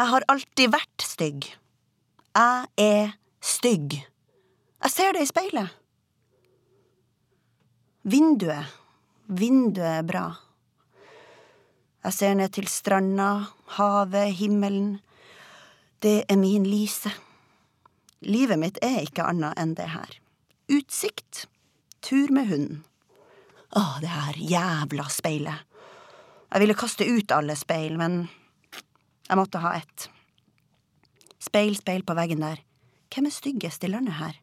Jeg har alltid vært stygg. Jeg er stygg. Jeg ser det i speilet. Vinduet. Vinduet er bra. Jeg ser ned til stranda, havet, himmelen. Det er min Lise. Livet mitt er ikke annet enn det her. Utsikt. Tur med hunden. Å, det her jævla speilet. Jeg ville kaste ut alle speil, men jeg måtte ha ett. Speil, speil på veggen der. Hvem er styggest i landet her?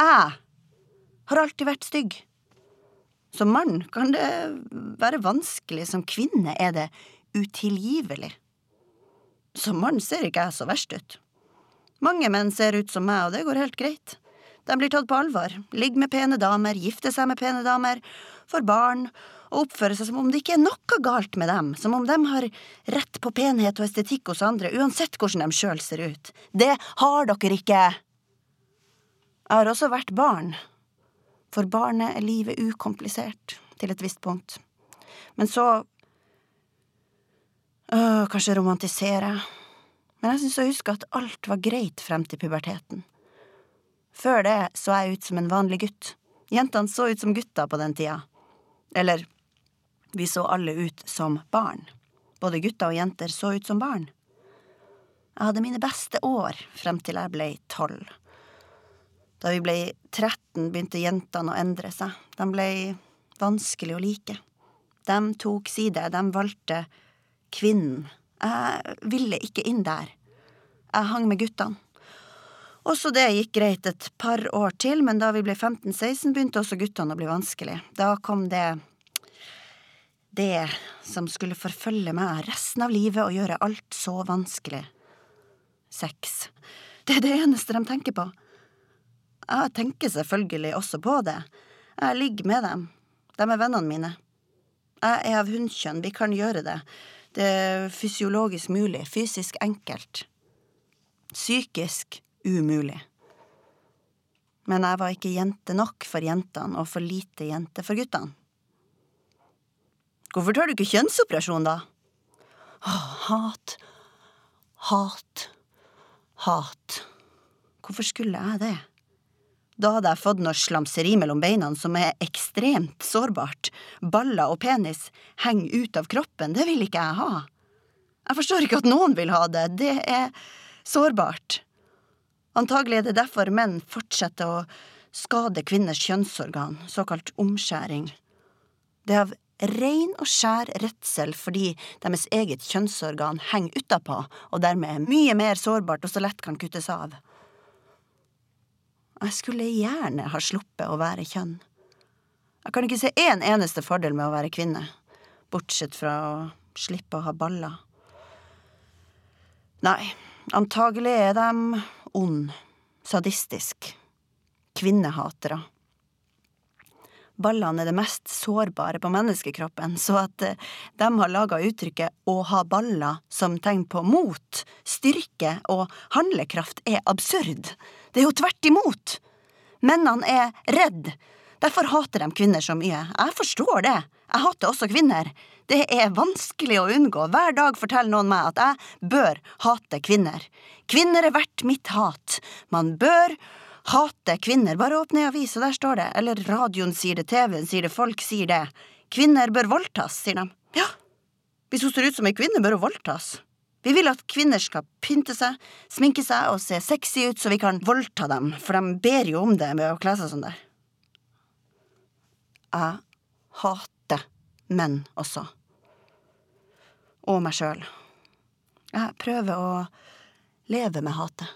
Jeg har alltid vært stygg. Som mann kan det være vanskelig, som kvinne er det utilgivelig. Som mann ser ikke jeg så verst ut. Mange menn ser ut som meg, og det går helt greit. De blir tatt på alvor, ligger med pene damer, gifter seg med pene damer, får barn og oppfører seg som om det ikke er noe galt med dem, som om de har rett på penhet og estetikk hos andre, uansett hvordan de sjøl ser ut. Det har dere ikke! Jeg har også vært barn. For barnet er livet ukomplisert, til et visst punkt. Men så øh, Kanskje romantisere. Men jeg syns å huske at alt var greit frem til puberteten. Før det så jeg ut som en vanlig gutt. Jentene så ut som gutter på den tida. Eller, vi så alle ut som barn. Både gutter og jenter så ut som barn. Jeg hadde mine beste år frem til jeg ble tolv. Da vi ble 13, begynte jentene å endre seg. De ble vanskelig å like. De tok side, de valgte kvinnen. Jeg ville ikke inn der. Jeg hang med guttene. Også det gikk greit et par år til, men da vi ble 15-16, begynte også guttene å bli vanskelig. Da kom det det som skulle forfølge meg resten av livet og gjøre alt så vanskelig. Sex. Det er det eneste de tenker på. Jeg tenker selvfølgelig også på det. Jeg ligger med dem. De er vennene mine. Jeg er av hunnkjønn, vi kan gjøre det. Det er fysiologisk mulig, fysisk enkelt. Psykisk umulig. Men jeg var ikke jente nok for jentene og for lite jente for guttene. Hvorfor tar du ikke kjønnsoperasjon, da? Åh, hat. Hat. Hat. Hvorfor skulle jeg det? Da hadde jeg fått noe slamseri mellom beina som er ekstremt sårbart. Baller og penis henger ut av kroppen, det vil ikke jeg ha. Jeg forstår ikke at noen vil ha det, det er sårbart. Antagelig er det derfor menn fortsetter å skade kvinners kjønnsorgan, såkalt omskjæring. Det er av rein og skjær redsel fordi deres eget kjønnsorgan henger utapå og dermed er mye mer sårbart og så lett kan kuttes av. Jeg skulle gjerne ha sluppet å være kjønn. Jeg kan ikke se én eneste fordel med å være kvinne, bortsett fra å slippe å ha baller. Nei, antagelig er de ond, sadistisk, kvinnehatere. Ballene er det mest sårbare på menneskekroppen, så at eh, de har laga uttrykket å ha baller som tegn på mot, styrke og handlekraft er absurd. Det er jo tvert imot. Mennene er redd. Derfor hater de kvinner så mye. Jeg forstår det. Jeg hater også kvinner. Det er vanskelig å unngå. Hver dag forteller noen meg at jeg bør hate kvinner. Kvinner er verdt mitt hat. Man bør hate kvinner. Bare åpne ei avis, der står det. Eller radioen sier det, TV-en sier det, folk sier det. Kvinner bør voldtas, sier de. Ja, hvis hun ser ut som ei kvinne, bør hun voldtas. Vi vil at kvinner skal pynte seg, sminke seg og se sexy ut så vi kan voldta dem, for de ber jo om det med å kle seg sånn der. Jeg hater menn også. Og meg sjøl. Jeg prøver å leve med hatet.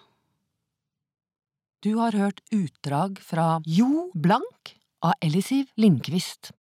Du har hørt utdrag fra Jo Blank av Ellisiv Lindqvist.